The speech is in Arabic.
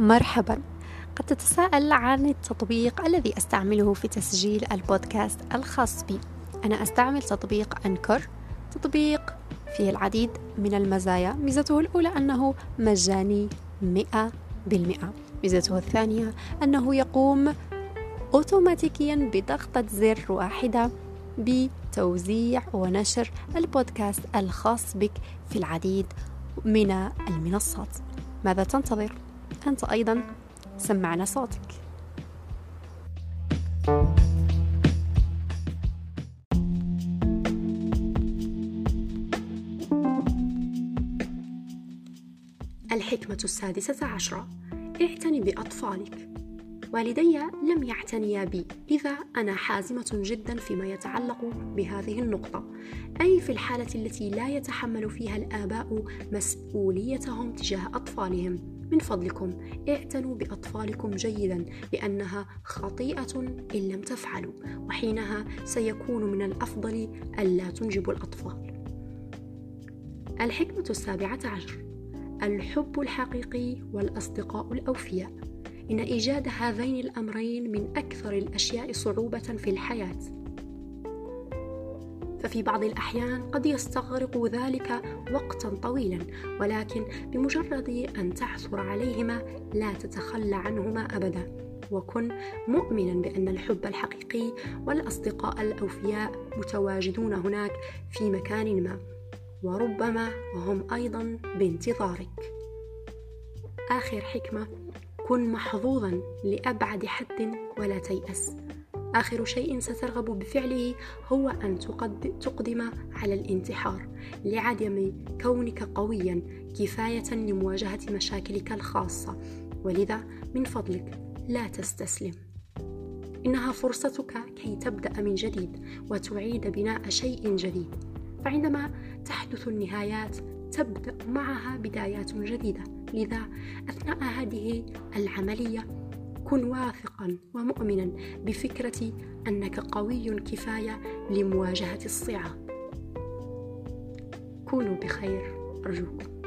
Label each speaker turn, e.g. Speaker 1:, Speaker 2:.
Speaker 1: مرحبا. قد تتساءل عن التطبيق الذي أستعمله في تسجيل البودكاست الخاص بي. أنا أستعمل تطبيق أنكر. تطبيق فيه العديد من المزايا. ميزته الأولى أنه مجاني مئة بالمئة. ميزته الثانية أنه يقوم أوتوماتيكيا بضغطة زر واحدة بتوزيع ونشر البودكاست الخاص بك في العديد من المنصات. ماذا تنتظر؟ أنت أيضا سمعنا صوتك. الحكمة السادسة عشرة. اعتني بأطفالك. والدي لم يعتنيا بي لذا أنا حازمة جدا فيما يتعلق بهذه النقطة. أي في الحالة التي لا يتحمل فيها الآباء مسؤوليتهم تجاه أطفالهم؟ من فضلكم اعتنوا بأطفالكم جيدا لأنها خطيئة إن لم تفعلوا وحينها سيكون من الأفضل ألا تنجبوا الأطفال. الحكمة السابعة عشر الحب الحقيقي والأصدقاء الأوفياء. إن إيجاد هذين الأمرين من أكثر الأشياء صعوبة في الحياة. ففي بعض الأحيان قد يستغرق ذلك وقتا طويلا ولكن بمجرد أن تعثر عليهما لا تتخلى عنهما أبدا. وكن مؤمنا بأن الحب الحقيقي والأصدقاء الأوفياء متواجدون هناك في مكان ما وربما هم أيضا بانتظارك. آخر حكمة كن محظوظا لأبعد حد ولا تيأس. آخر شيء سترغب بفعله هو أن تقدم على الانتحار. لعدم كونك قويا كفاية لمواجهة مشاكلك الخاصة. ولذا من فضلك لا تستسلم. إنها فرصتك كي تبدأ من جديد وتعيد بناء شيء جديد. فعندما تحدث النهايات تبدأ معها بدايات جديدة. لذا أثناء هذه العملية كن واثقا ومؤمنا بفكرة أنك قوي كفاية لمواجهة الصعاب. كونوا بخير أرجوكم.